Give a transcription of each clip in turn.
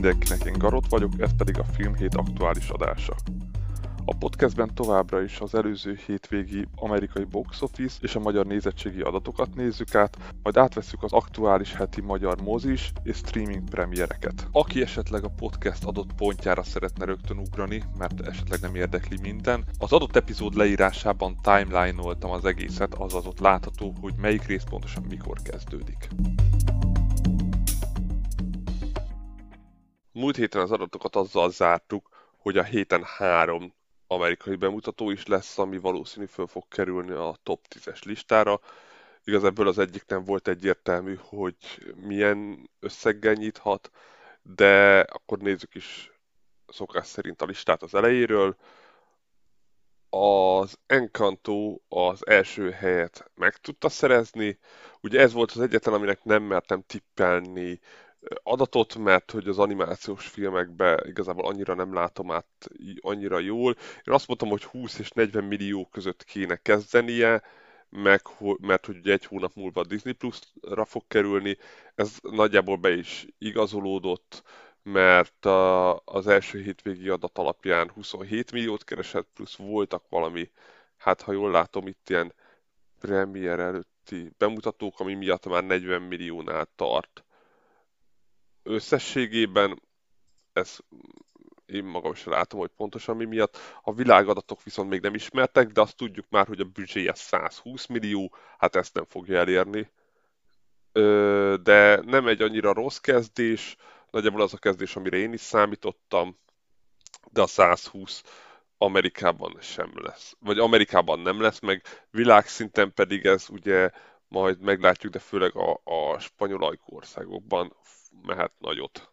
mindenkinek, én Garot vagyok, ez pedig a Filmhét aktuális adása. A podcastben továbbra is az előző hétvégi amerikai box office és a magyar nézettségi adatokat nézzük át, majd átveszük az aktuális heti magyar mozis és streaming premiereket. Aki esetleg a podcast adott pontjára szeretne rögtön ugrani, mert esetleg nem érdekli minden, az adott epizód leírásában timeline-oltam az egészet, azaz ott látható, hogy melyik rész pontosan mikor kezdődik. Múlt héten az adatokat azzal zártuk, hogy a héten három amerikai bemutató is lesz, ami valószínű föl fog kerülni a top 10-es listára. Igazából az egyik nem volt egyértelmű, hogy milyen összeggel nyithat, de akkor nézzük is szokás szerint a listát az elejéről. Az Encanto az első helyet meg tudta szerezni. Ugye ez volt az egyetlen, aminek nem mertem tippelni adatot, mert hogy az animációs filmekbe igazából annyira nem látom át annyira jól. Én azt mondtam, hogy 20 és 40 millió között kéne kezdenie, meg, mert hogy egy hónap múlva a Disney Plus-ra fog kerülni, ez nagyjából be is igazolódott, mert a, az első hétvégi adat alapján 27 milliót keresett, plusz voltak valami, hát ha jól látom, itt ilyen premier előtti bemutatók, ami miatt már 40 milliónál tart összességében ez én magam is látom, hogy pontosan mi miatt. A világadatok viszont még nem ismertek, de azt tudjuk már, hogy a büdzséje 120 millió, hát ezt nem fogja elérni. De nem egy annyira rossz kezdés, nagyjából az a kezdés, amire én is számítottam, de a 120 Amerikában sem lesz. Vagy Amerikában nem lesz, meg világszinten pedig ez ugye majd meglátjuk, de főleg a, a spanyol országokban mehet nagyot.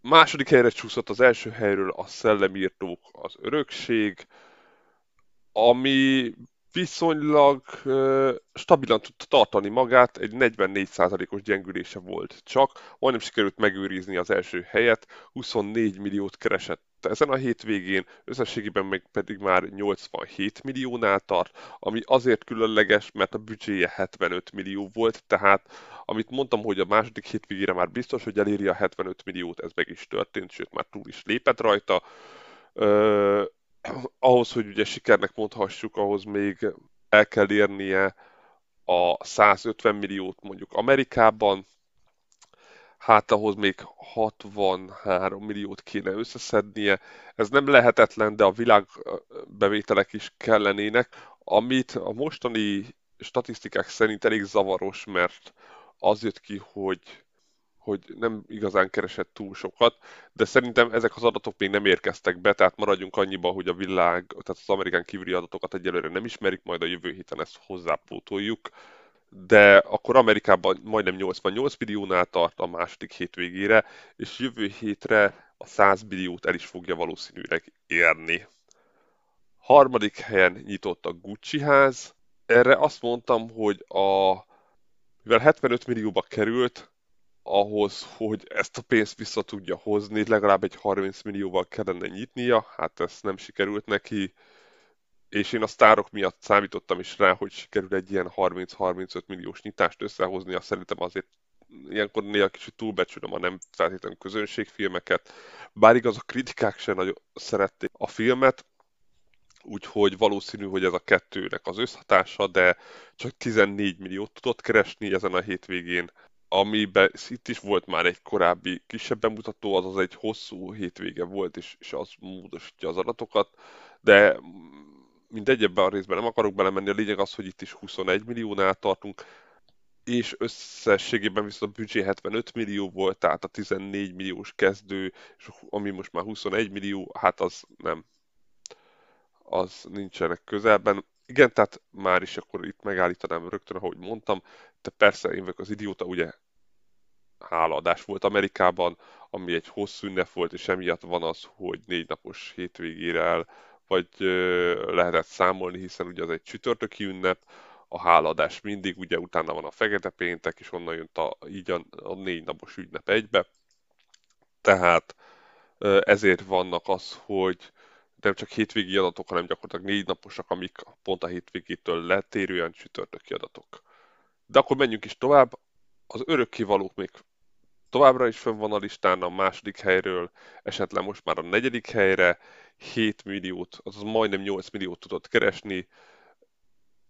Második helyre csúszott az első helyről a szellemírtók az örökség, ami viszonylag stabilan tudta tartani magát, egy 44%-os gyengülése volt csak, majdnem sikerült megőrizni az első helyet, 24 milliót keresett ezen a hétvégén, összességében meg pedig már 87 milliónál tart, ami azért különleges, mert a büdzséje 75 millió volt, tehát amit mondtam, hogy a második hétvégére már biztos, hogy eléri a 75 milliót, ez meg is történt, sőt már túl is lépett rajta. Uh, ahhoz, hogy ugye sikernek mondhassuk, ahhoz még el kell érnie a 150 milliót mondjuk Amerikában, hát ahhoz még 63 milliót kéne összeszednie. Ez nem lehetetlen, de a világbevételek is kellenének, amit a mostani statisztikák szerint elég zavaros, mert az jött ki, hogy hogy nem igazán keresett túl sokat, de szerintem ezek az adatok még nem érkeztek be, tehát maradjunk annyiba, hogy a világ, tehát az amerikán kívüli adatokat egyelőre nem ismerik, majd a jövő héten ezt hozzápótoljuk, de akkor Amerikában majdnem 88 milliónál tart a második hétvégére, és jövő hétre a 100 milliót el is fogja valószínűleg érni. Harmadik helyen nyitott a Gucci ház. Erre azt mondtam, hogy a, mivel 75 millióba került, ahhoz, hogy ezt a pénzt vissza tudja hozni, legalább egy 30 millióval kellene nyitnia, hát ez nem sikerült neki, és én a sztárok miatt számítottam is rá, hogy sikerül egy ilyen 30-35 milliós nyitást összehozni, azt szerintem azért ilyenkor néha kicsit túlbecsülöm a nem feltétlenül közönségfilmeket, bár igaz a kritikák sem nagyon szerették a filmet, úgyhogy valószínű, hogy ez a kettőnek az összhatása, de csak 14 milliót tudott keresni ezen a hétvégén, amiben itt is volt már egy korábbi kisebb bemutató, az az egy hosszú hétvége volt, és, és az módosítja az adatokat, de mindegy, ebben a részben nem akarok belemenni, a lényeg az, hogy itt is 21 milliónál tartunk, és összességében viszont a büdzsé 75 millió volt, tehát a 14 milliós kezdő, és ami most már 21 millió, hát az nem, az nincsenek közelben. Igen, tehát már is akkor itt megállítanám rögtön, ahogy mondtam, de persze én vagyok az idióta, ugye hálaadás volt Amerikában, ami egy hosszú ünnep volt, és emiatt van az, hogy négy napos hétvégére el, vagy lehetett számolni, hiszen ugye az egy csütörtöki ünnep, a hálaadás mindig, ugye utána van a fekete péntek, és onnan jön a, így a, a négy napos ünnep egybe. Tehát ezért vannak az, hogy nem csak hétvégi adatok, hanem gyakorlatilag négy naposak, amik pont a hétvégétől letérően csütörtöki adatok. De akkor menjünk is tovább. Az örökkévalók még továbbra is fönn van a listán a második helyről, esetleg most már a negyedik helyre, 7 milliót, azaz majdnem 8 milliót tudott keresni.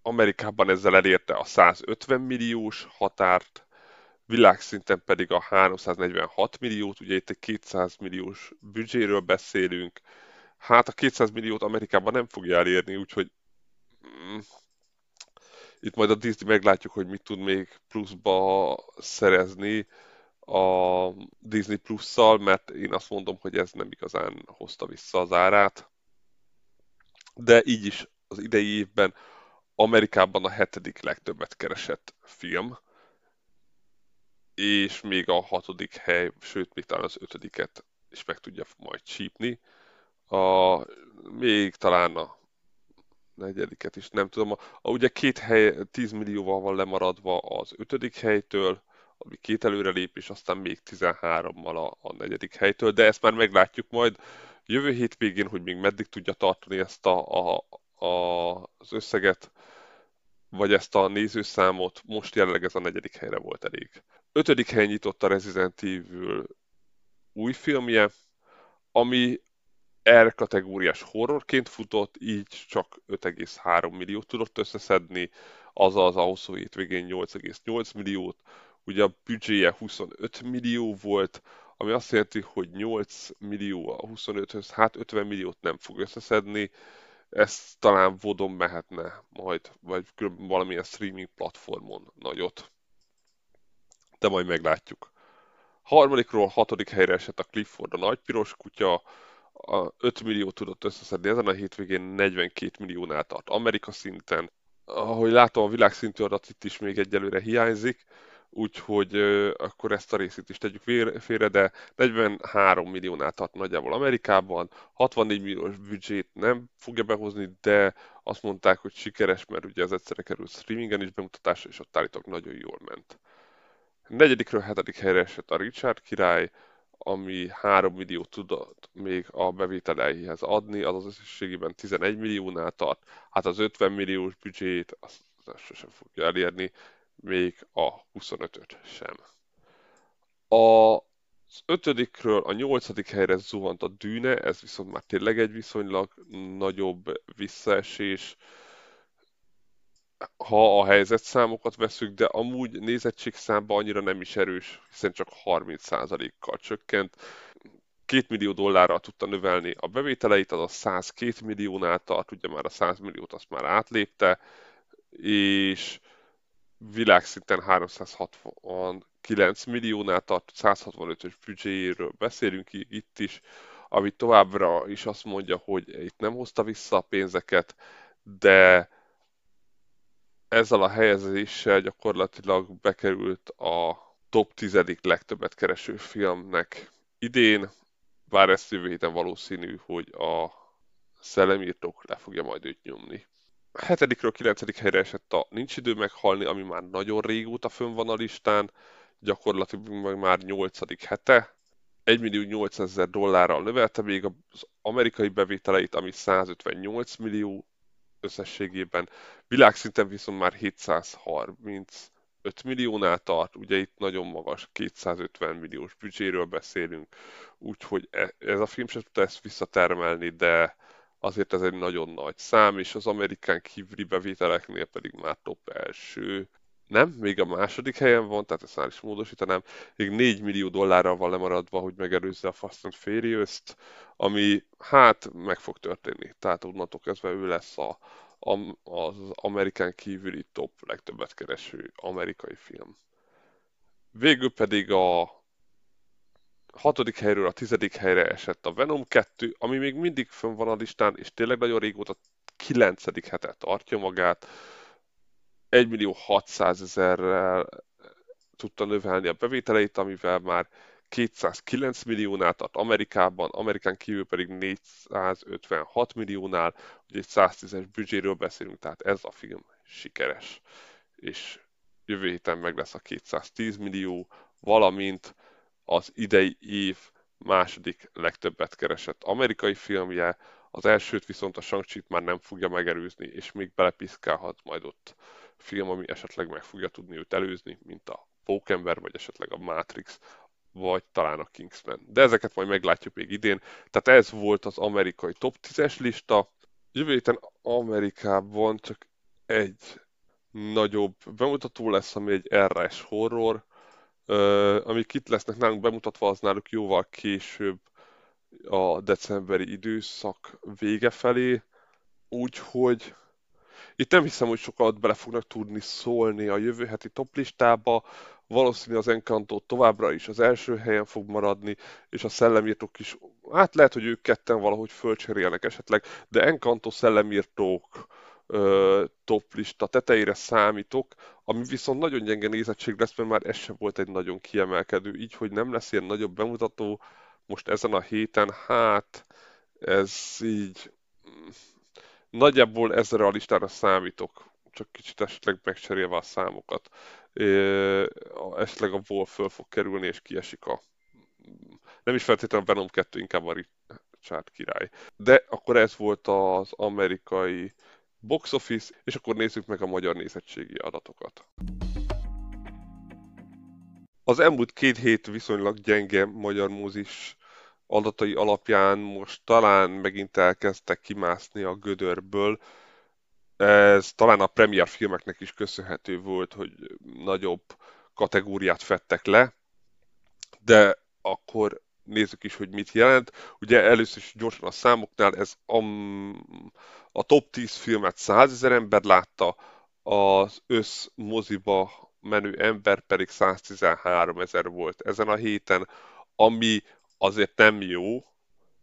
Amerikában ezzel elérte a 150 milliós határt, világszinten pedig a 346 milliót, ugye itt egy 200 milliós büdzséről beszélünk. Hát a 200 milliót Amerikában nem fogja elérni, úgyhogy mm, itt majd a Disney meglátjuk, hogy mit tud még pluszba szerezni a Disney Plus-szal, mert én azt mondom, hogy ez nem igazán hozta vissza az árát. De így is az idei évben Amerikában a hetedik legtöbbet keresett film, és még a hatodik hely, sőt, még talán az ötödiket is meg tudja majd csípni. A, még talán a negyediket is, nem tudom. A, a, ugye két hely 10 millióval van lemaradva az ötödik helytől, ami két előrelépés, aztán még 13-mal a, a negyedik helytől, de ezt már meglátjuk majd jövő hétvégén, hogy még meddig tudja tartani ezt a, a, a, az összeget, vagy ezt a nézőszámot, most jelenleg ez a negyedik helyre volt elég. Ötödik helyen nyitott a Resident Evil új filmje, ami R kategóriás horrorként futott, így csak 5,3 milliót tudott összeszedni, azaz a 27 végén 8,8 milliót, ugye a büdzséje 25 millió volt, ami azt jelenti, hogy 8 millió a 25-höz, hát 50 milliót nem fog összeszedni, ez talán vodon mehetne majd, vagy valamilyen streaming platformon nagyot. De majd meglátjuk. Harmadikról hatodik helyre esett a Clifford a nagy piros kutya, a 5 millió tudott összeszedni ezen a hétvégén 42 milliónál tart Amerika szinten. Ahogy látom, a világszintű adat itt is még egyelőre hiányzik, úgyhogy akkor ezt a részét is tegyük félre, de 43 milliónál tart nagyjából Amerikában, 64 milliós büdzsét nem fogja behozni, de azt mondták, hogy sikeres, mert ugye ez egyszerre került streamingen is bemutatásra, és ott állítok nagyon jól ment. Negyedikről hetedik helyre esett a Richard király, ami 3 millió tudott még a bevételeihez adni, az az összességében 11 milliónál tart, hát az 50 milliós büdzsét azt, azt sosem fogja elérni, még a 25-öt sem. A az ötödikről a nyolcadik helyre zuhant a dűne, ez viszont már tényleg egy viszonylag nagyobb visszaesés, ha a helyzetszámokat veszük, de amúgy nézettségszámban annyira nem is erős, hiszen csak 30%-kal csökkent. 2 millió dollárral tudta növelni a bevételeit, az a 102 milliónál tart, ugye már a 100 milliót azt már átlépte, és világszinten 369 milliónál tart, 165-ös büdzséjéről beszélünk itt is, ami továbbra is azt mondja, hogy itt nem hozta vissza a pénzeket, de ezzel a helyezéssel gyakorlatilag bekerült a top 10. legtöbbet kereső filmnek idén, bár ezt jövő héten valószínű, hogy a szellemírtók le fogja majd őt nyomni. Hetedikről kilencedik helyre esett a Nincs idő meghalni, ami már nagyon régóta fönn van a listán, gyakorlatilag már nyolcadik hete. 1 millió 800 ezer dollárral növelte még az amerikai bevételeit, ami 158 millió összességében. Világszinten viszont már 735 milliónál tart, ugye itt nagyon magas, 250 milliós büdzséről beszélünk, úgyhogy e, ez a film sem tudta ezt visszatermelni, de azért ez egy nagyon nagy szám, és az amerikán kívüli bevételeknél pedig már top első. Nem, még a második helyen van, tehát ezt már is módosítanám. Még 4 millió dollárral van lemaradva, hogy megelőzze a Fast and Furious-t, ami hát meg fog történni. Tehát onnantól kezdve ő lesz a, a, az amerikán kívüli top legtöbbet kereső amerikai film. Végül pedig a hatodik helyről a tizedik helyre esett a Venom 2, ami még mindig fönn van a listán, és tényleg nagyon régóta kilencedik hete tartja magát. 1 millió 600 ezerrel tudta növelni a bevételeit, amivel már 209 milliónál tart Amerikában, Amerikán kívül pedig 456 milliónál, ugye egy 110-es büdzséről beszélünk, tehát ez a film sikeres. És jövő héten meg lesz a 210 millió, valamint az idei év második legtöbbet keresett amerikai filmje, az elsőt viszont a shang már nem fogja megerőzni, és még belepiszkálhat majd ott film, ami esetleg meg fogja tudni őt előzni, mint a Pókember, vagy esetleg a Matrix, vagy talán a Kingsman. De ezeket majd meglátjuk még idén. Tehát ez volt az amerikai top 10-es lista. Jövő héten Amerikában csak egy nagyobb bemutató lesz, ami egy RS horror, amik itt lesznek nálunk bemutatva, az náluk jóval később a decemberi időszak vége felé, úgyhogy itt nem hiszem, hogy sokat bele fognak tudni szólni a jövő heti toplistába. Valószínű az Encanto továbbra is az első helyen fog maradni, és a szellemírtók is, hát lehet, hogy ők ketten valahogy fölcserélnek esetleg, de Encanto szellemírtók toplista tetejére számítok, ami viszont nagyon gyenge nézettség lesz, mert már ez sem volt egy nagyon kiemelkedő, így, hogy nem lesz ilyen nagyobb bemutató most ezen a héten, hát ez így nagyjából ezzel a listára számítok, csak kicsit esetleg megcserélve a számokat. Esetleg a Wolf föl fog kerülni, és kiesik a... Nem is feltétlenül Venom 2, inkább a Richard király. De akkor ez volt az amerikai box office, és akkor nézzük meg a magyar nézettségi adatokat. Az elmúlt két hét viszonylag gyenge magyar múzis adatai alapján most talán megint elkezdtek kimászni a gödörből. Ez talán a premier filmeknek is köszönhető volt, hogy nagyobb kategóriát fettek le, de akkor nézzük is, hogy mit jelent. Ugye először is gyorsan a számoknál, ez a, a top 10 filmet 100 ezer ember látta, az össz moziba menő ember pedig 113 ezer volt ezen a héten, ami azért nem jó,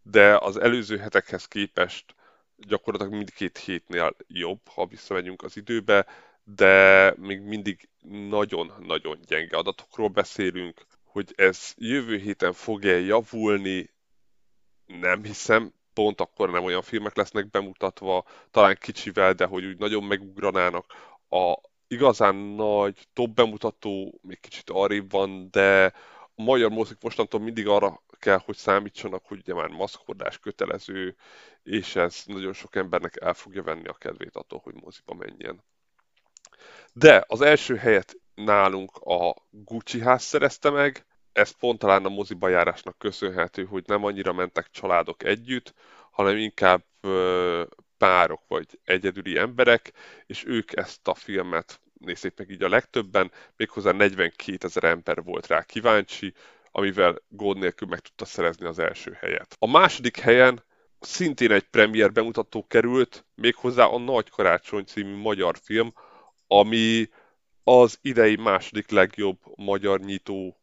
de az előző hetekhez képest gyakorlatilag mindkét hétnél jobb, ha visszamegyünk az időbe, de még mindig nagyon-nagyon gyenge adatokról beszélünk, hogy ez jövő héten fog-e javulni, nem hiszem, pont akkor nem olyan filmek lesznek bemutatva, talán kicsivel, de hogy úgy nagyon megugranának. A igazán nagy top bemutató még kicsit arrébb van, de a magyar mozik mostantól mindig arra kell, hogy számítsanak, hogy ugye már maszkordás kötelező, és ez nagyon sok embernek el fogja venni a kedvét attól, hogy moziba menjen. De az első helyet nálunk a Gucci ház szerezte meg, ez pont talán a moziba járásnak köszönhető, hogy nem annyira mentek családok együtt, hanem inkább párok vagy egyedüli emberek, és ők ezt a filmet nézték meg így a legtöbben, méghozzá 42 ezer ember volt rá kíváncsi, amivel gond nélkül meg tudta szerezni az első helyet. A második helyen szintén egy premier bemutató került, méghozzá a Nagy Karácsony című magyar film, ami az idei második legjobb magyar nyitó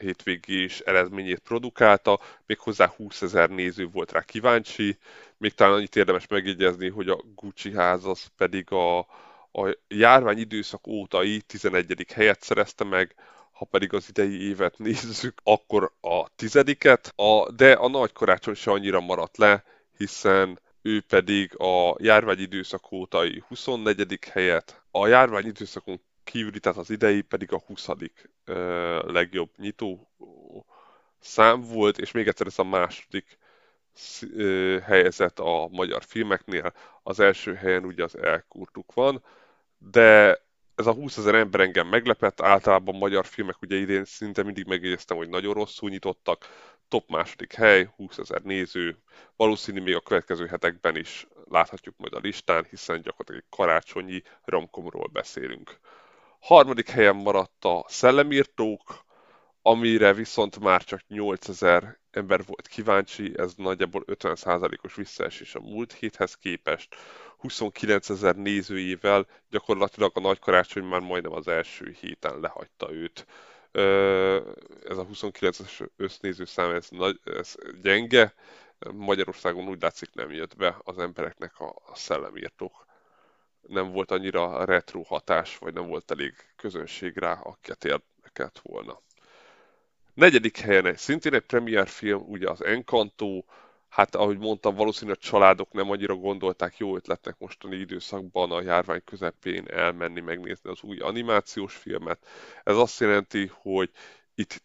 hétvégés eredményét produkálta, méghozzá 20 ezer néző volt rá kíváncsi. Még talán annyit érdemes megjegyezni, hogy a Gucci ház az pedig a, a járvány időszak ótai 11. helyet szerezte meg, ha pedig az idei évet nézzük, akkor a tizediket, a, de a nagy karácsony se annyira maradt le, hiszen ő pedig a járvány időszak ótai 24. helyet, a járvány időszakon kívüli, tehát az idei pedig a 20. legjobb nyitó szám volt, és még egyszer ez a második helyezett a magyar filmeknél. Az első helyen ugye az elkurtuk van, de ez a 20 ezer ember engem meglepett, általában magyar filmek ugye idén szinte mindig megjegyeztem, hogy nagyon rosszul nyitottak, top második hely, 20 ezer néző, valószínű még a következő hetekben is láthatjuk majd a listán, hiszen gyakorlatilag egy karácsonyi romkomról beszélünk. Harmadik helyen maradt a Szellemírtók, amire viszont már csak 8000 ember volt kíváncsi, ez nagyjából 50%-os visszaesés a múlt héthez képest. 29 ezer nézőjével gyakorlatilag a nagy karácsony már majdnem az első héten lehagyta őt. Ez a 29-es össznéző szám, ez, nagy, ez gyenge. Magyarországon úgy látszik nem jött be az embereknek a, szellemírtók nem volt annyira retro hatás, vagy nem volt elég közönség rá, akiket érdekelt volna. Negyedik helyen egy, szintén egy premier film, ugye az Encanto, hát ahogy mondtam, valószínűleg a családok nem annyira gondolták jó ötletnek mostani időszakban a járvány közepén elmenni megnézni az új animációs filmet. Ez azt jelenti, hogy itt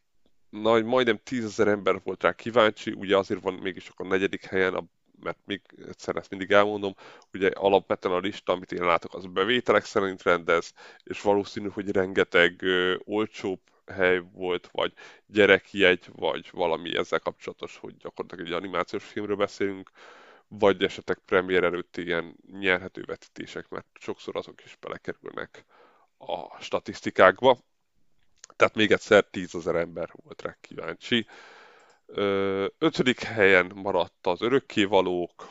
nagy, majdnem tízezer ember volt rá kíváncsi, ugye azért van mégis a negyedik helyen a mert még egyszer ezt mindig elmondom, ugye alapvetően a lista, amit én látok, az bevételek szerint rendez, és valószínű, hogy rengeteg ö, olcsóbb hely volt, vagy gyerekjegy, vagy valami ezzel kapcsolatos, hogy gyakorlatilag egy animációs filmről beszélünk, vagy esetleg premier előtt ilyen nyerhető vetítések, mert sokszor azok is belekerülnek a statisztikákba. Tehát még egyszer 10 ezer ember volt rá kíváncsi. Ötödik helyen maradt az örökkévalók,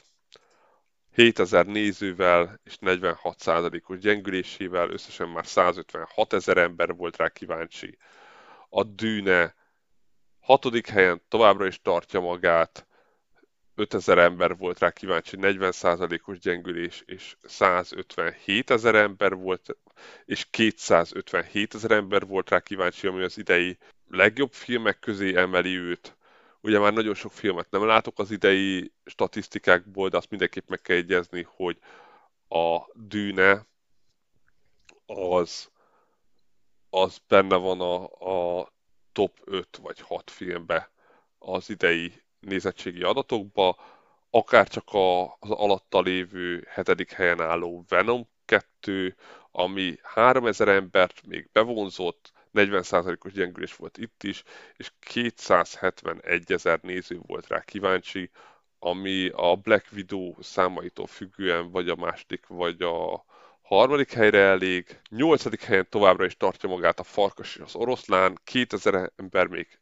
7000 nézővel és 46%-os gyengülésével, összesen már 156 ezer ember volt rá kíváncsi. A Dűne hatodik helyen továbbra is tartja magát, 5000 ember volt rá kíváncsi, 40%-os gyengülés, és 157 ezer ember volt, és 257 ezer ember volt rá kíváncsi, ami az idei legjobb filmek közé emeli őt. Ugye már nagyon sok filmet nem látok az idei statisztikákból, de azt mindenképp meg kell egyezni, hogy a dűne az, az benne van a, a top 5 vagy 6 filmbe az idei nézettségi adatokba, akár csak a, az alatta lévő hetedik helyen álló Venom 2, ami 3000 embert még bevonzott, 40%-os gyengülés volt itt is, és 271 ezer néző volt rá kíváncsi, ami a Black Widow számaitól függően vagy a második, vagy a harmadik helyre elég. Nyolcadik helyen továbbra is tartja magát a Farkas és az Oroszlán, 2000 ember még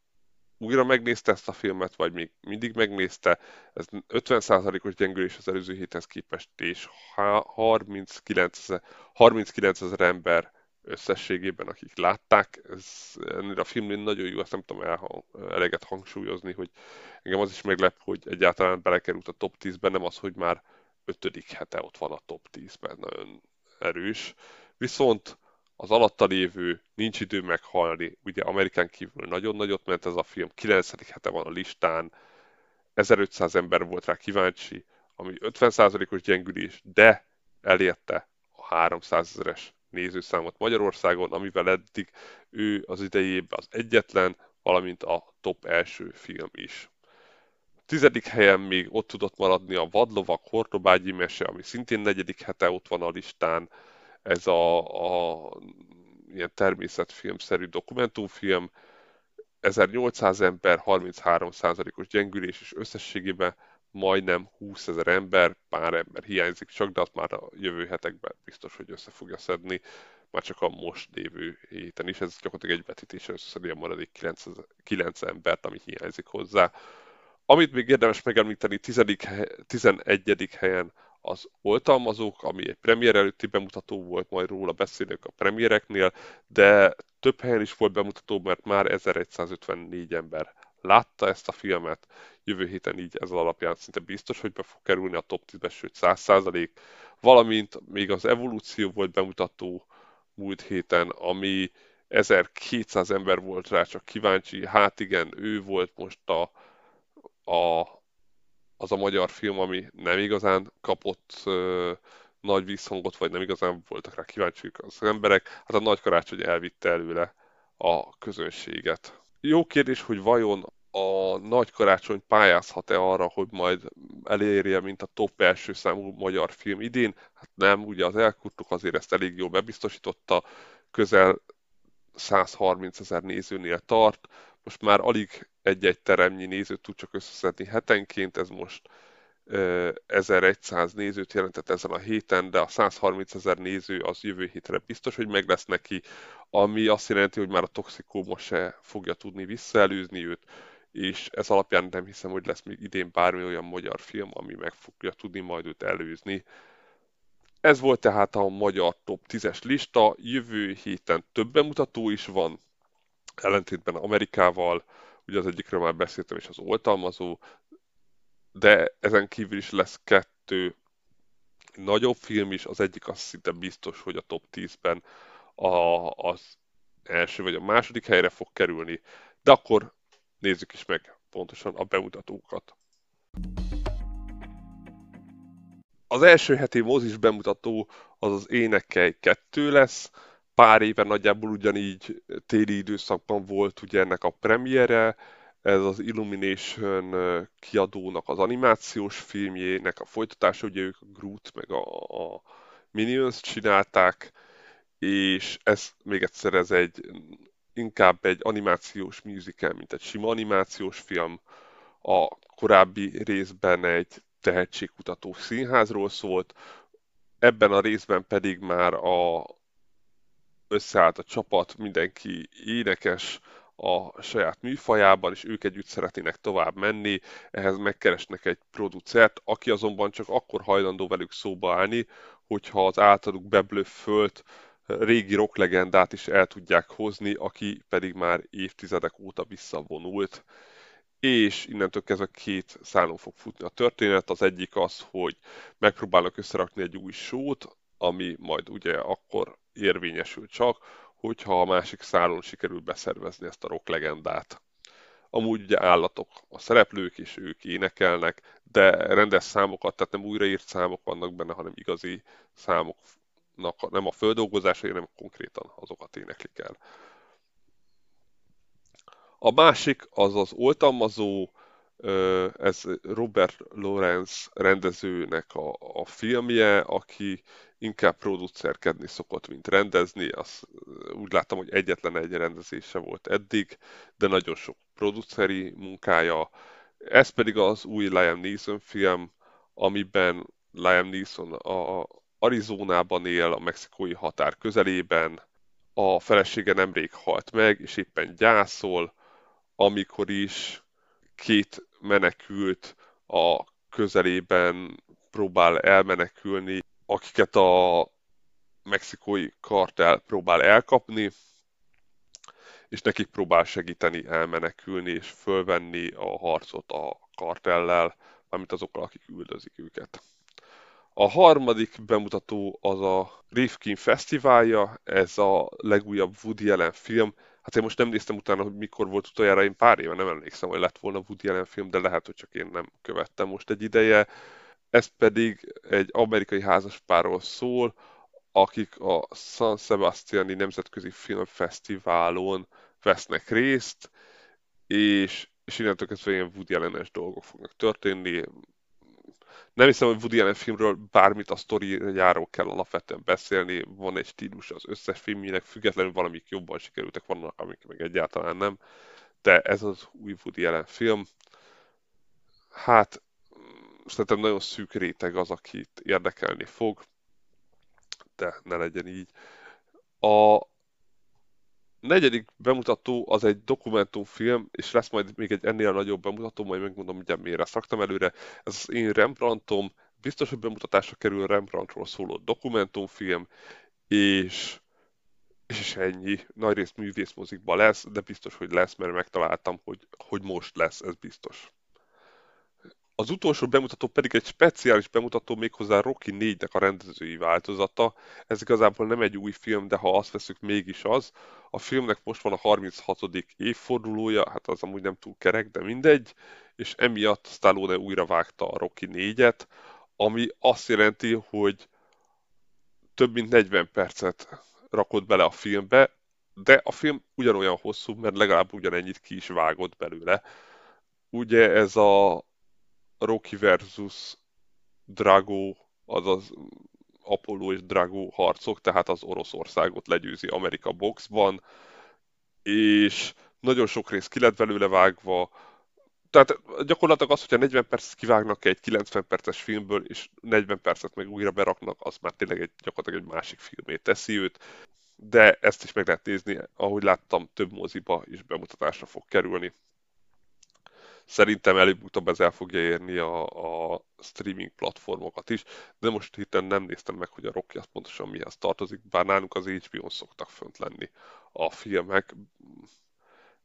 újra megnézte ezt a filmet, vagy még mindig megnézte, ez 50%-os gyengülés az előző héthez képest, és 39 ezer, 39 ezer ember összességében, akik látták, ez ennél a filmnél nagyon jó, ezt nem tudom elhang, eleget hangsúlyozni, hogy engem az is meglep, hogy egyáltalán belekerült a top 10-ben, nem az, hogy már ötödik hete ott van a top 10-ben, nagyon erős. Viszont az alatta lévő Nincs idő meghalni, ugye Amerikán kívül nagyon nagyot ment ez a film, 9. hete van a listán, 1500 ember volt rá kíváncsi, ami 50%-os gyengülés, de elérte a 300 ezeres nézőszámot Magyarországon, amivel eddig ő az idejében az egyetlen, valamint a top első film is. Tizedik helyen még ott tudott maradni a Vadlovak Hortobágyi mese, ami szintén negyedik hete ott van a listán. Ez a, a ilyen természetfilmszerű dokumentumfilm, 1800 ember, 33%-os gyengülés, és összességében majdnem 20 ezer ember, pár ember hiányzik csak, de azt már a jövő hetekben biztos, hogy össze fogja szedni, már csak a most lévő héten is. Ez gyakorlatilag egy vetítése összeszedi a maradék 9, 9 embert, ami hiányzik hozzá. Amit még érdemes megemlíteni, 10, 11. helyen az oltalmazók, ami egy premier előtti bemutató volt, majd róla beszélünk a premiereknél, de több helyen is volt bemutató, mert már 1154 ember látta ezt a filmet, jövő héten így ez alapján szinte biztos, hogy be fog kerülni a top 10-be, sőt 100%, valamint még az evolúció volt bemutató múlt héten, ami 1200 ember volt rá csak kíváncsi, hát igen, ő volt most a, a, az a magyar film, ami nem igazán kapott ö, nagy visszhangot, vagy nem igazán voltak rá kíváncsiak az emberek. Hát a nagy karácsony elvitte előle a közönséget. Jó kérdés, hogy vajon a nagy karácsony pályázhat-e arra, hogy majd elérje, mint a top első számú magyar film idén? Hát nem, ugye az elkurtuk azért ezt elég jól bebiztosította, közel 130 ezer nézőnél tart, most már alig egy-egy teremnyi nézőt tud csak összeszedni hetenként, ez most 1100 nézőt jelentett ezen a héten, de a 130 ezer néző az jövő hétre biztos, hogy meg lesz neki, ami azt jelenti, hogy már a toxikóma se fogja tudni visszaelőzni őt, és ez alapján nem hiszem, hogy lesz még idén bármi olyan magyar film, ami meg fogja tudni majd őt előzni. Ez volt tehát a magyar top 10-es lista, jövő héten több bemutató is van, ellentétben Amerikával, ugye az egyikről már beszéltem, és az oltalmazó, de ezen kívül is lesz kettő nagyobb film is, az egyik az szinte biztos, hogy a top 10-ben a, az első vagy a második helyre fog kerülni, de akkor nézzük is meg pontosan a bemutatókat. Az első heti mozis bemutató az az Énekelj 2 lesz, pár éve nagyjából ugyanígy téli időszakban volt ugye ennek a premiere, ez az Illumination kiadónak az animációs filmjének a folytatása, ugye ők a Groot meg a, a Minions csinálták, és ez még egyszer ez egy inkább egy animációs musical, mint egy sima animációs film. A korábbi részben egy tehetségkutató színházról szólt, ebben a részben pedig már a, összeállt a csapat, mindenki énekes a saját műfajában, és ők együtt szeretnének tovább menni, ehhez megkeresnek egy producert, aki azonban csak akkor hajlandó velük szóba állni, hogyha az általuk beblöffölt régi rocklegendát is el tudják hozni, aki pedig már évtizedek óta visszavonult. És innentől kezdve két szálon fog futni a történet. Az egyik az, hogy megpróbálnak összerakni egy új sót, ami majd ugye akkor érvényesül csak, hogyha a másik szálon sikerül beszervezni ezt a rock legendát. Amúgy ugye állatok a szereplők, és ők énekelnek, de rendes számokat, tehát nem újraírt számok vannak benne, hanem igazi számoknak nem a földolgozásai, hanem konkrétan azokat éneklik el. A másik az az oltalmazó, ez Robert Lawrence rendezőnek a, a filmje, aki inkább producerkedni szokott, mint rendezni. Azt úgy láttam, hogy egyetlen egy rendezése volt eddig, de nagyon sok produceri munkája. Ez pedig az új Liam Neeson film, amiben Liam Neeson a Arizonában él, a mexikói határ közelében. A felesége nemrég halt meg, és éppen gyászol, amikor is két menekült a közelében próbál elmenekülni, akiket a mexikói kartel próbál elkapni, és nekik próbál segíteni elmenekülni és fölvenni a harcot a kartellel, mármint azokkal, akik üldözik őket. A harmadik bemutató az a Rifkin Fesztiválja, ez a legújabb Woody Allen film, Hát én most nem néztem utána, hogy mikor volt utoljára, én pár éve nem emlékszem, hogy lett volna Woody Allen film, de lehet, hogy csak én nem követtem most egy ideje. Ez pedig egy amerikai házaspárról szól, akik a San Sebastiani Nemzetközi Filmfesztiválon vesznek részt, és, és innentől kezdve ilyen Woody Allen-es dolgok fognak történni, nem hiszem, hogy Woody Allen filmről bármit a sztoriáról kell alapvetően beszélni, van egy stílus az összes filmjének, függetlenül valamik jobban sikerültek, vannak, amik meg egyáltalán nem, de ez az új Woody Allen film. Hát, szerintem nagyon szűk réteg az, akit érdekelni fog, de ne legyen így. A, negyedik bemutató az egy dokumentumfilm, és lesz majd még egy ennél nagyobb bemutató, majd megmondom, hogy miért ezt raktam előre. Ez az én Rembrandtom, biztos, hogy bemutatásra kerül Rembrandtról szóló dokumentumfilm, és, és ennyi. Nagyrészt művészmozikban lesz, de biztos, hogy lesz, mert megtaláltam, hogy, hogy most lesz, ez biztos. Az utolsó bemutató pedig egy speciális bemutató méghozzá Rocky 4-nek a rendezői változata. Ez igazából nem egy új film, de ha azt veszük, mégis az. A filmnek most van a 36. évfordulója, hát az amúgy nem túl kerek, de mindegy, és emiatt Stallone újra vágta a Rocky 4-et, ami azt jelenti, hogy több mint 40 percet rakott bele a filmbe, de a film ugyanolyan hosszú, mert legalább ugyanennyit ki is vágott belőle. Ugye ez a Rocky versus Drago, azaz Apollo és Drago harcok, tehát az Oroszországot legyőzi Amerika boxban, és nagyon sok rész ki lett belőle vágva, tehát gyakorlatilag az, hogyha 40 percet kivágnak egy 90 perces filmből, és 40 percet meg újra beraknak, az már tényleg egy, gyakorlatilag egy másik filmét teszi őt, de ezt is meg lehet nézni, ahogy láttam, több moziba is bemutatásra fog kerülni. Szerintem előbb-utóbb ez el fogja érni a, a streaming platformokat is, de most hirtelen nem néztem meg, hogy a Rocky az pontosan mihez tartozik, bár nálunk az HBO-n szoktak fönt lenni a filmek.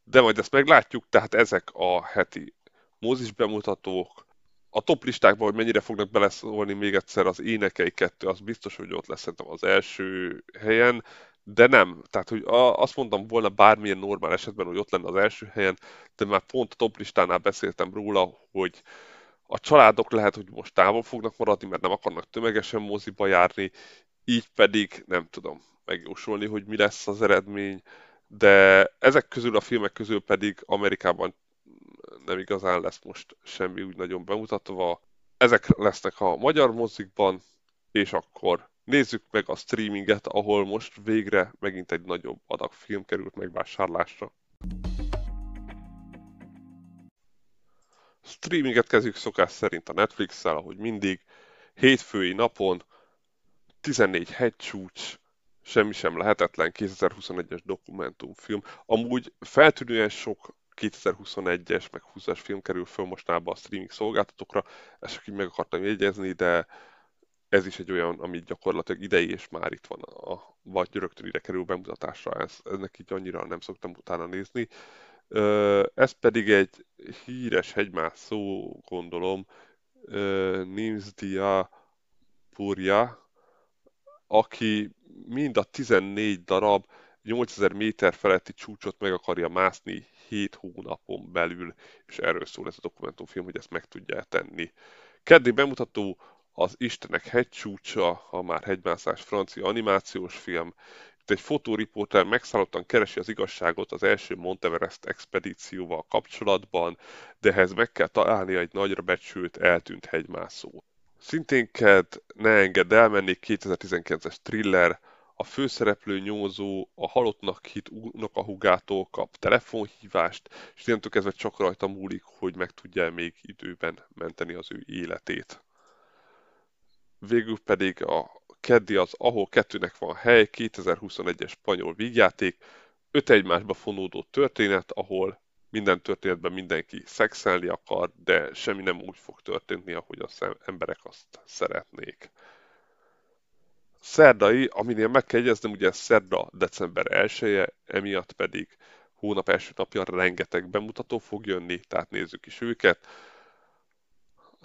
De majd ezt meglátjuk, tehát ezek a heti mozis bemutatók, a top listákban, hogy mennyire fognak beleszólni még egyszer az énekei kettő, az biztos, hogy ott lesz szerintem az első helyen, de nem. Tehát, hogy azt mondtam volna bármilyen normál esetben, hogy ott lenne az első helyen, de már pont a top listánál beszéltem róla, hogy a családok lehet, hogy most távol fognak maradni, mert nem akarnak tömegesen moziba járni, így pedig nem tudom megjósolni, hogy mi lesz az eredmény, de ezek közül a filmek közül pedig Amerikában nem igazán lesz most semmi úgy nagyon bemutatva. Ezek lesznek a magyar mozikban, és akkor Nézzük meg a streaminget, ahol most végre megint egy nagyobb adag film került megvásárlásra. Streaminget kezdjük szokás szerint a Netflix-szel, ahogy mindig. Hétfői napon 14 hegycsúcs, semmi sem lehetetlen 2021-es dokumentumfilm. Amúgy feltűnően sok 2021-es, meg 20-as film kerül föl mostában a streaming szolgáltatókra, ezt csak így meg akartam jegyezni, de ez is egy olyan, ami gyakorlatilag idei és már itt van, a, vagy rögtön ide kerül bemutatásra, ez, ennek így annyira nem szoktam utána nézni. Ez pedig egy híres hegymászó, gondolom, Nimsdia Purja, aki mind a 14 darab 8000 méter feletti csúcsot meg akarja mászni 7 hónapon belül, és erről szól ez a dokumentumfilm, hogy ezt meg tudja tenni. Keddi bemutató az Istenek hegycsúcsa, a már hegymászás francia animációs film. Itt egy fotóriporter megszállottan keresi az igazságot az első Monteverest expedícióval kapcsolatban, de ehhez meg kell találnia egy nagyra becsült, eltűnt hegymászó. Szintén ked Ne engedd elmenni 2019-es thriller, a főszereplő nyomozó a halottnak hit unokahugától kap telefonhívást, és innentől kezdve csak rajta múlik, hogy meg tudja még időben menteni az ő életét. Végül pedig a keddi az Ahol kettőnek van hely, 2021-es spanyol vígjáték, öt egymásba fonódó történet, ahol minden történetben mindenki szexelni akar, de semmi nem úgy fog történni, ahogy az emberek azt szeretnék. Szerdai, aminél meg kell jegyeznem, ugye szerda december 1 -e, emiatt pedig hónap első napja rengeteg bemutató fog jönni, tehát nézzük is őket.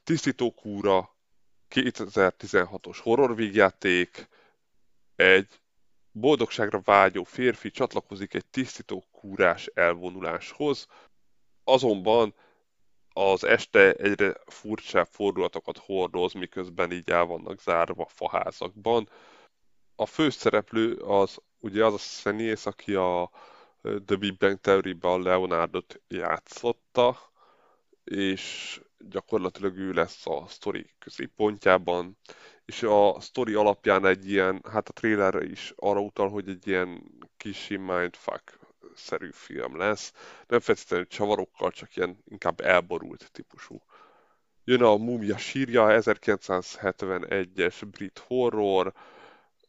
Tisztítókúra, 2016-os horrorvígjáték, egy boldogságra vágyó férfi csatlakozik egy tisztító kúrás elvonuláshoz, azonban az este egyre furcsább fordulatokat hordoz, miközben így el vannak zárva faházakban. A főszereplő az ugye az a szenész, aki a The Big Bang Theory-ban Leonardot játszotta, és gyakorlatilag ő lesz a sztori középpontjában, és a sztori alapján egy ilyen, hát a trailerre is arra utal, hogy egy ilyen kisi mindfuck szerű film lesz. Nem feltétlenül csavarokkal, csak ilyen inkább elborult típusú. Jön a Mumia sírja, 1971-es brit horror,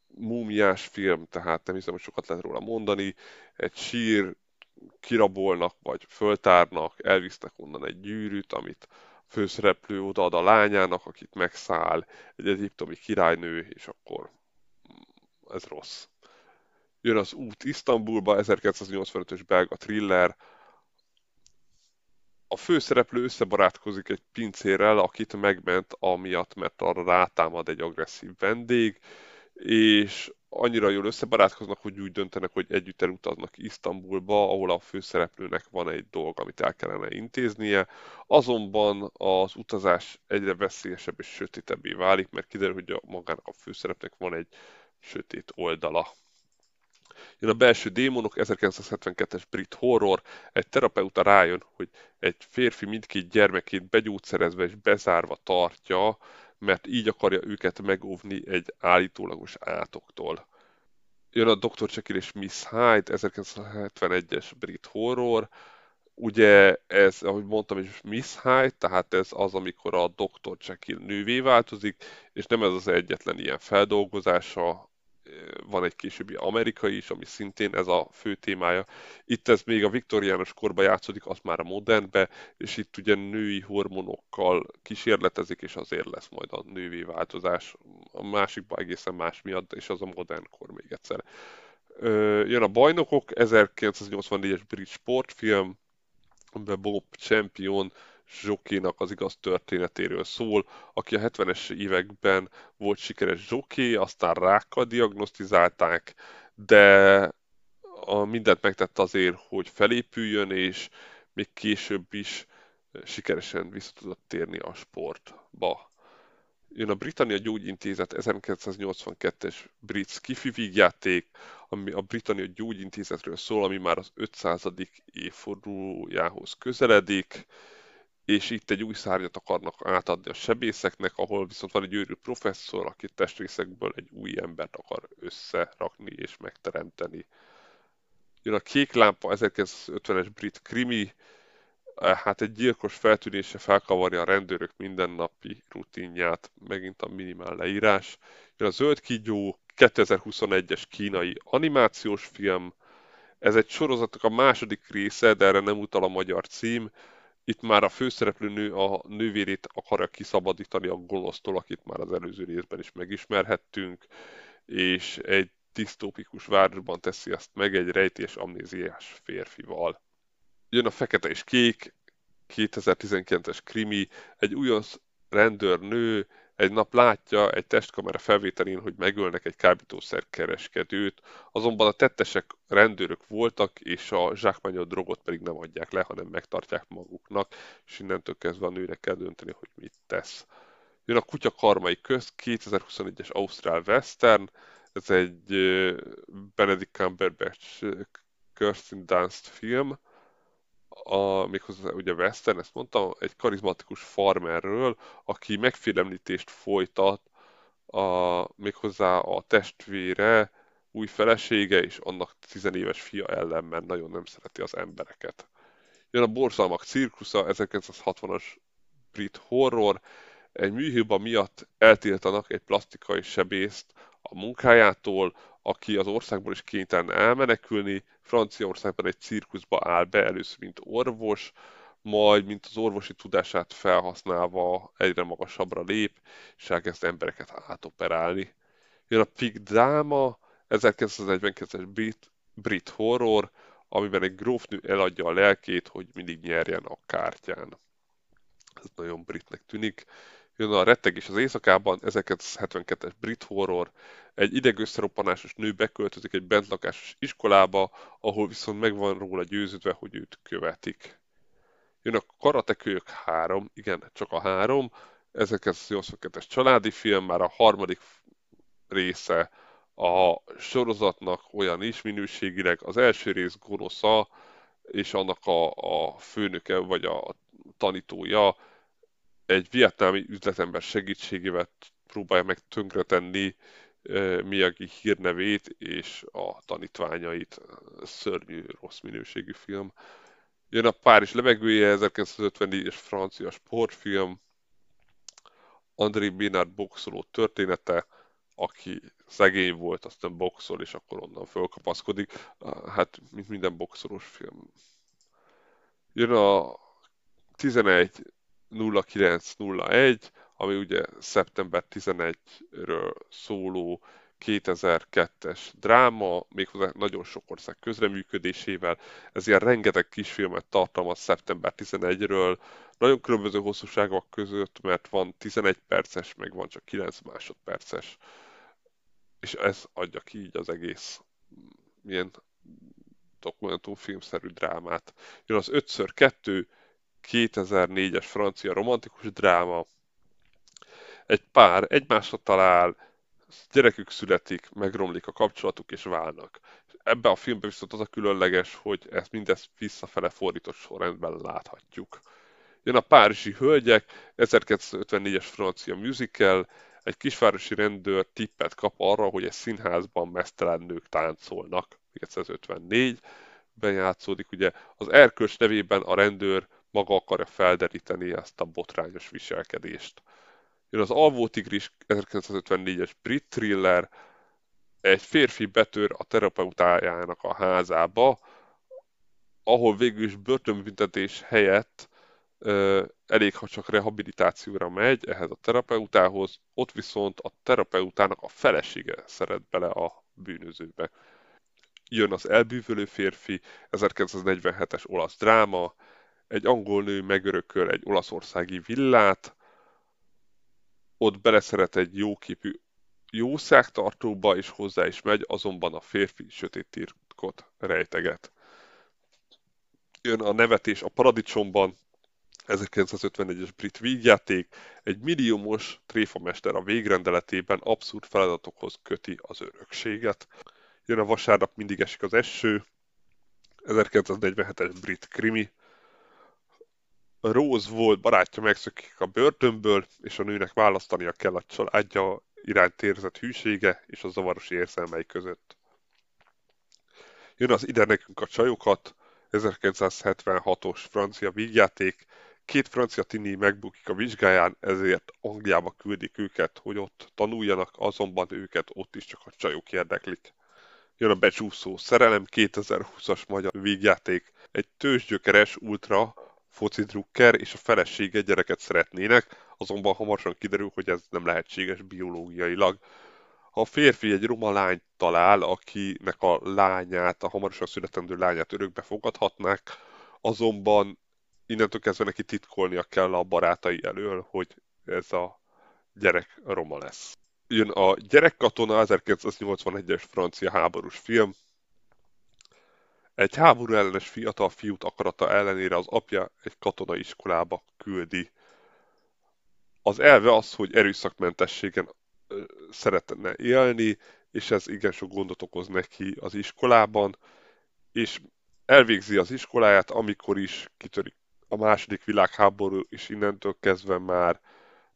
múmiás film, tehát nem hiszem, hogy sokat lehet róla mondani. Egy sír kirabolnak, vagy föltárnak, elvisznek onnan egy gyűrűt, amit főszereplő odaad a lányának, akit megszáll egy egyiptomi királynő, és akkor ez rossz. Jön az út Isztambulba, 1985-ös belga thriller. A főszereplő összebarátkozik egy pincérrel, akit megment amiatt, mert arra rátámad egy agresszív vendég, és annyira jól összebarátkoznak, hogy úgy döntenek, hogy együtt elutaznak Isztambulba, ahol a főszereplőnek van egy dolog, amit el kellene intéznie. Azonban az utazás egyre veszélyesebb és sötétebbé válik, mert kiderül, hogy a magának a főszereplőnek van egy sötét oldala. Jön a belső démonok, 1972-es brit horror, egy terapeuta rájön, hogy egy férfi mindkét gyermekét begyógyszerezve és bezárva tartja, mert így akarja őket megóvni egy állítólagos átoktól. Jön a Dr. Jekyll és Miss Hyde, 1971-es brit horror, ugye ez, ahogy mondtam is, Miss Hyde, tehát ez az, amikor a Dr. Jekyll nővé változik, és nem ez az egyetlen ilyen feldolgozása van egy későbbi amerikai is, ami szintén ez a fő témája. Itt ez még a viktoriánus korban játszódik, az már a modernbe, és itt ugye női hormonokkal kísérletezik, és azért lesz majd a női változás. A másikban egészen más miatt, és az a modern kor még egyszer. Jön a Bajnokok, 1984-es brit sportfilm, amiben Bob Champion zsokénak az igaz történetéről szól, aki a 70-es években volt sikeres zsoké, aztán rákkal diagnosztizálták, de a mindent megtett azért, hogy felépüljön, és még később is sikeresen vissza tudott térni a sportba. Jön a Britannia Gyógyintézet 1982-es brit skifi vígjáték, ami a Britannia Gyógyintézetről szól, ami már az 500. évfordulójához közeledik és itt egy új szárnyat akarnak átadni a sebészeknek, ahol viszont van egy őrült professzor, aki testrészekből egy új embert akar összerakni és megteremteni. Jön a Kék Lámpa, 1950-es brit krimi, hát egy gyilkos feltűnése felkavarja a rendőrök mindennapi rutinját, megint a minimál leírás. Jön a Zöld Kígyó, 2021-es kínai animációs film, ez egy sorozatnak a második része, de erre nem utal a magyar cím. Itt már a főszereplő nő a nővérét akarja kiszabadítani a gonosztól, akit már az előző részben is megismerhettünk, és egy disztópikus városban teszi ezt meg egy rejtés amnéziás férfival. Jön a Fekete és Kék, 2019-es krimi, egy újonc rendőrnő egy nap látja egy testkamera felvételén, hogy megölnek egy kábítószerkereskedőt, azonban a tettesek rendőrök voltak, és a zsákmányolt drogot pedig nem adják le, hanem megtartják maguknak, és innentől kezdve a nőnek kell dönteni, hogy mit tesz. Jön a Kutya Karmai Köz, 2021-es Ausztrál Western, ez egy Benedict Cumberbatch Kirsten Dunst film, a, méghozzá ugye Western, ezt mondtam, egy karizmatikus farmerről, aki megfélemlítést folytat a, méghozzá a testvére, új felesége és annak tizenéves fia ellen, mert nagyon nem szereti az embereket. Jön a Borzalmak cirkusza, 1960-as brit horror, egy műhiba miatt eltiltanak egy plastikai sebészt a munkájától, aki az országból is kénytelen elmenekülni, Franciaországban egy cirkuszba áll be először, mint orvos, majd, mint az orvosi tudását felhasználva egyre magasabbra lép, és elkezd embereket átoperálni. Jön a Pig Dráma, 1942-es brit, brit horror, amiben egy grófnő eladja a lelkét, hogy mindig nyerjen a kártyán. Ez nagyon britnek tűnik. Jön a Rettegés az éjszakában, 1972-es brit horror, egy idegösszeroppanásos nő beköltözik egy bentlakásos iskolába, ahol viszont megvan róla győződve, hogy őt követik. Jön a Karatekők 3, igen, csak a 3, 1982-es családi film, már a harmadik része a sorozatnak olyan is minőségileg. Az első rész gonosza, és annak a, a főnöke, vagy a tanítója egy vietnámi üzletember segítségével próbálja meg tönkretenni Miyagi hírnevét és a tanítványait. Szörnyű, rossz minőségű film. Jön a Párizs levegője, 1954-es francia sportfilm. André Bénard boxoló története, aki szegény volt, aztán boxol, és akkor onnan fölkapaszkodik. Hát, mint minden boxolós film. Jön a 11 0901, ami ugye szeptember 11-ről szóló 2002-es dráma, méghozzá nagyon sok ország közreműködésével. Ez ilyen rengeteg kisfilmet tartalmaz szeptember 11-ről, nagyon különböző hosszúságok között, mert van 11 perces, meg van csak 9 másodperces. És ez adja ki így az egész ilyen dokumentumfilmszerű drámát. Jön az 5x2, 2004-es francia romantikus dráma. Egy pár egymásra talál, gyerekük születik, megromlik a kapcsolatuk és válnak. Ebben a filmben viszont az a különleges, hogy ezt mindezt visszafele fordított sorrendben láthatjuk. Jön a Párizsi Hölgyek, 1954-es francia musical, egy kisvárosi rendőr tippet kap arra, hogy egy színházban mesztelen nők táncolnak. 1954-ben játszódik, ugye az erkölcs nevében a rendőr maga akarja felderíteni ezt a botrányos viselkedést. Jön az Alvó Tigris 1954-es brit thriller, egy férfi betör a terapeutájának a házába, ahol végül is börtönbüntetés helyett ö, elég, ha csak rehabilitációra megy ehhez a terapeutához, ott viszont a terapeutának a felesége szeret bele a bűnözőbe. Jön az elbűvölő férfi, 1947-es olasz dráma, egy angol nő megörököl egy olaszországi villát, ott beleszeret egy jóképű jószágtartóba, és hozzá is megy, azonban a férfi sötét titkot rejteget. Jön a nevetés a paradicsomban, 1951-es brit vígjáték, egy milliómos tréfamester a végrendeletében abszurd feladatokhoz köti az örökséget. Jön a vasárnap mindig esik az eső, 1947-es brit krimi, Rose volt barátja megszökik a börtönből, és a nőnek választania kell a családja iránt érzett hűsége és a zavaros érzelmei között. Jön az ide nekünk a csajokat, 1976-os francia vígjáték, két francia tini megbukik a vizsgáján, ezért Angliába küldik őket, hogy ott tanuljanak, azonban őket ott is csak a csajok érdeklik. Jön a becsúszó szerelem, 2020-as magyar vígjáték, egy tőzsgyökeres ultra foci drukker és a felesége gyereket szeretnének, azonban hamarosan kiderül, hogy ez nem lehetséges biológiailag. Ha a férfi egy roma lányt talál, akinek a lányát, a hamarosan születendő lányát örökbe fogadhatnák, azonban innentől kezdve neki titkolnia kell a barátai elől, hogy ez a gyerek roma lesz. Jön a Gyerekkatona, 1981-es francia háborús film. Egy háború ellenes fiatal fiút akarata ellenére az apja egy katonai iskolába küldi. Az elve az, hogy erőszakmentességen szeretne élni, és ez igen sok gondot okoz neki az iskolában, és elvégzi az iskoláját, amikor is kitörik a második világháború, és innentől kezdve már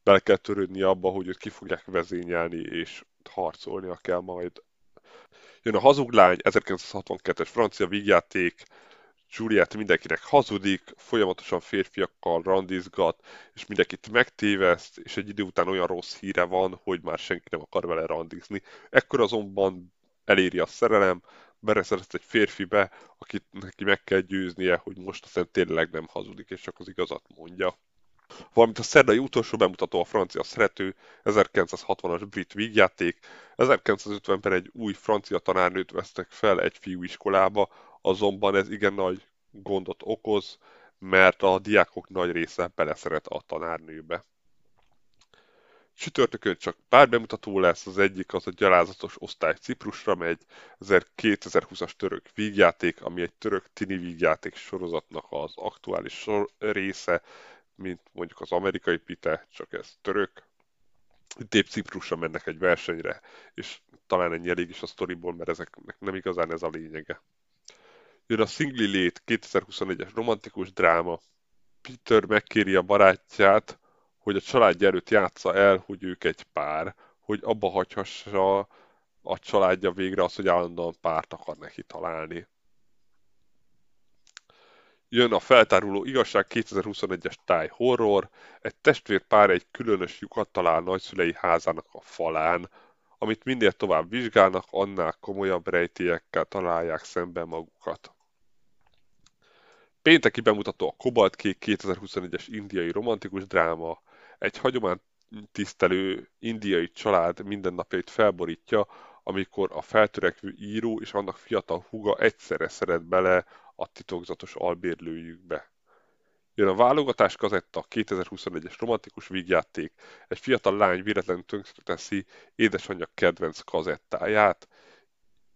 bele kell törődni abba, hogy őt ki fogják vezényelni, és harcolnia kell majd. Jön a hazuglány, 1962-es francia vígjáték, Juliet mindenkinek hazudik, folyamatosan férfiakkal randizgat, és mindenkit megtéveszt, és egy idő után olyan rossz híre van, hogy már senki nem akar vele randizni. Ekkor azonban eléri a szerelem, bereszerzt egy férfibe, akit neki meg kell győznie, hogy most aztán tényleg nem hazudik, és csak az igazat mondja. Valamint a szerdai utolsó bemutató a francia szerető, 1960-as brit vígjáték, 1950-ben egy új francia tanárnőt vesztek fel egy fiúiskolába, azonban ez igen nagy gondot okoz, mert a diákok nagy része beleszeret a tanárnőbe. Csütörtökön csak pár bemutató lesz, az egyik az a gyalázatos osztály Ciprusra megy, ez egy 2020-as török vígjáték, ami egy török tini vígjáték sorozatnak az aktuális sor része, mint mondjuk az amerikai pite, csak ez török. Itt Ciprusra mennek egy versenyre, és talán ennyi elég is a sztoriból, mert ezeknek nem igazán ez a lényege. Jön a Singli Lét 2021-es romantikus dráma. Peter megkéri a barátját, hogy a családja előtt játsza el, hogy ők egy pár, hogy abba hagyhassa a családja végre az, hogy állandóan párt akar neki találni. Jön a feltáruló igazság 2021-es táj horror, egy testvérpár egy különös lyukat talál nagyszülei házának a falán, amit minél tovább vizsgálnak, annál komolyabb rejtélyekkel találják szemben magukat. Pénteki bemutató a Kobalt Kék 2021-es indiai romantikus dráma, egy hagyomány tisztelő indiai család mindennapjait felborítja, amikor a feltörekvő író és annak fiatal húga egyszerre szeret bele a titokzatos albérlőjükbe. Jön a válogatás kazetta, 2021-es romantikus vígjáték, egy fiatal lány véletlenül tönkreteszi édesanyja kedvenc kazettáját,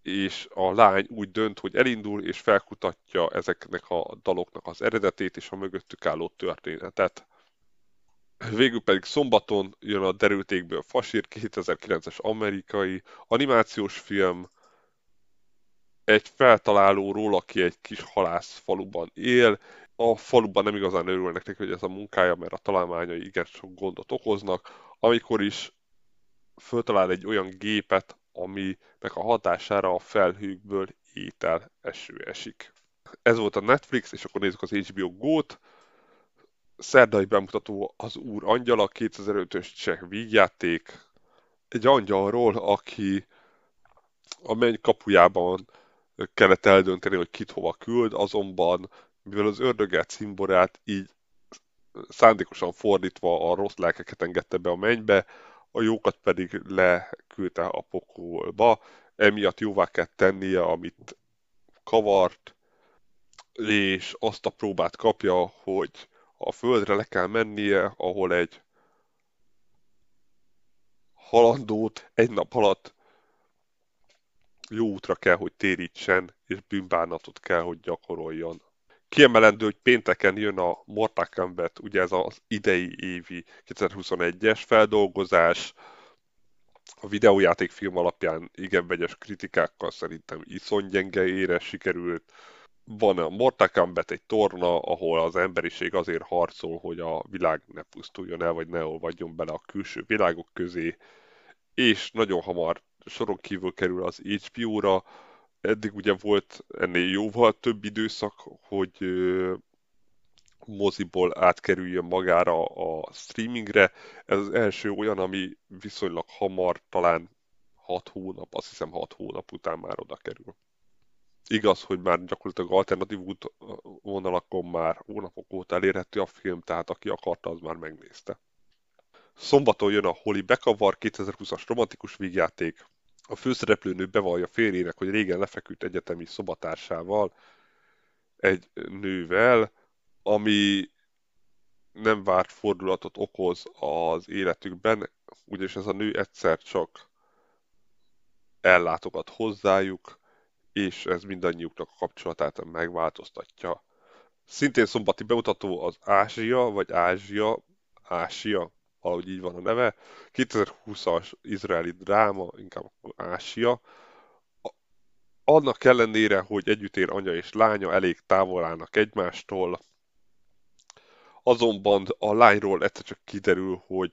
és a lány úgy dönt, hogy elindul és felkutatja ezeknek a daloknak az eredetét és a mögöttük álló történetet. Végül pedig szombaton jön a Derültékből Fasír 2009-es amerikai animációs film, egy feltalálóról, aki egy kis halász faluban él. A faluban nem igazán örülnek neki, hogy ez a munkája, mert a találmányai igen sok gondot okoznak. Amikor is föltalál egy olyan gépet, aminek a hatására a felhőkből étel eső esik. Ez volt a Netflix, és akkor nézzük az HBO Go-t. Szerdai bemutató az Úr Angyala, 2005-ös cseh vígjáték. Egy angyalról, aki a menny kapujában kellett eldönteni, hogy kit hova küld, azonban mivel az ördöget szimborát így szándékosan fordítva a rossz lelkeket engedte be a mennybe, a jókat pedig leküldte a pokolba, emiatt jóvá kell tennie, amit kavart, és azt a próbát kapja, hogy a földre le kell mennie, ahol egy halandót egy nap alatt jó útra kell, hogy térítsen, és bűnbánatot kell, hogy gyakoroljon. Kiemelendő, hogy pénteken jön a Mortal Kombat, ugye ez az idei évi 2021-es feldolgozás, a videójátékfilm alapján igen vegyes kritikákkal szerintem iszony gyenge ére sikerült. van a Mortal Kombat egy torna, ahol az emberiség azért harcol, hogy a világ ne pusztuljon el, vagy ne olvadjon bele a külső világok közé, és nagyon hamar soron kívül kerül az HBO-ra. Eddig ugye volt ennél jóval több időszak, hogy moziból átkerüljön magára a streamingre. Ez az első olyan, ami viszonylag hamar, talán 6 hónap, azt hiszem 6 hónap után már oda kerül. Igaz, hogy már gyakorlatilag alternatív vonalakon már hónapok óta elérhető a film, tehát aki akarta, az már megnézte. Szombaton jön a Holly Bekavar 2020-as romantikus vígjáték. A főszereplőnő bevallja férjének, hogy régen lefeküdt egyetemi szobatársával, egy nővel, ami nem várt fordulatot okoz az életükben, ugyanis ez a nő egyszer csak ellátogat hozzájuk, és ez mindannyiuknak a kapcsolatát megváltoztatja. Szintén szombati bemutató az Ázsia, vagy Ázsia, Ázsia, valahogy így van a neve, 2020-as izraeli dráma, inkább Ázsia. Annak ellenére, hogy együtt ér anya és lánya, elég távol állnak egymástól, azonban a lányról egyszer csak kiderül, hogy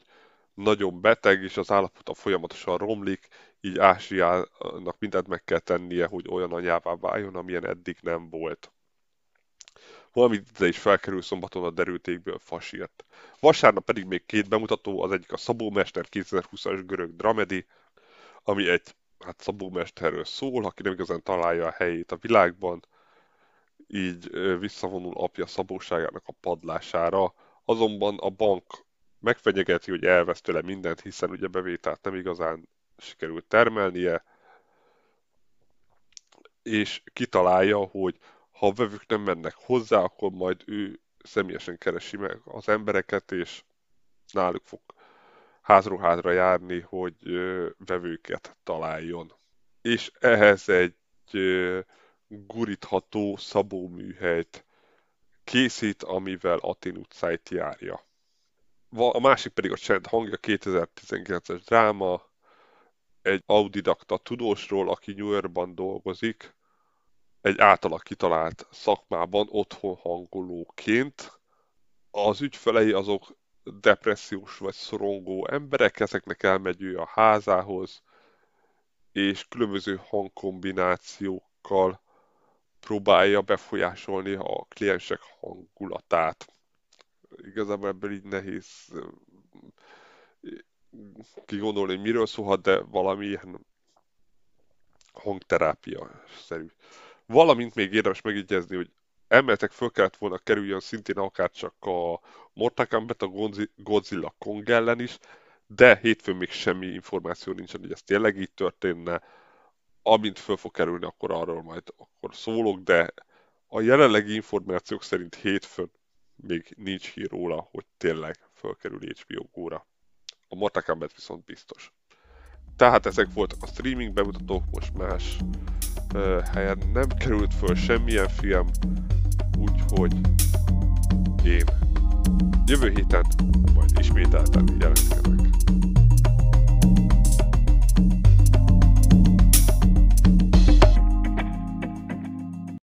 nagyon beteg, és az állapota folyamatosan romlik, így Ázsiának mindent meg kell tennie, hogy olyan anyává váljon, amilyen eddig nem volt. Valamint ide is felkerül szombaton a derültékből fasírt. Vasárnap pedig még két bemutató, az egyik a Szabó Mester 2020-as görög dramedi, ami egy hát Szabó Mesterről szól, aki nem igazán találja a helyét a világban, így visszavonul apja szabóságának a padlására, azonban a bank megfenyegeti, hogy elvesz tőle mindent, hiszen ugye bevételt nem igazán sikerült termelnie, és kitalálja, hogy ha a vevők nem mennek hozzá, akkor majd ő személyesen keresi meg az embereket, és náluk fog házról házra járni, hogy vevőket találjon. És ehhez egy gurítható szabóműhelyt készít, amivel Atin utcáit járja. A másik pedig a Csend hangja 2019-es dráma, egy audidakta tudósról, aki New Yorkban dolgozik, egy általa kitalált szakmában otthon hangolóként. Az ügyfelei azok depressziós vagy szorongó emberek, ezeknek elmegy ő a házához, és különböző hangkombinációkkal próbálja befolyásolni a kliensek hangulatát. Igazából ebből így nehéz kigondolni, hogy miről szólhat, de valami ilyen hangterápia-szerű. Valamint még érdemes megjegyezni, hogy emeltek föl kellett volna kerüljön szintén akár csak a Mortal Kombat, a Godzilla Kong ellen is, de hétfőn még semmi információ nincsen, hogy ez tényleg így történne. Amint föl fog kerülni, akkor arról majd akkor szólok, de a jelenlegi információk szerint hétfőn még nincs hír róla, hogy tényleg fölkerül HBO góra. A Mortal Kombat viszont biztos. Tehát ezek voltak a streaming bemutatók, most más helyen nem került föl semmilyen film, úgyhogy én jövő héten majd ismételten jelentkezek.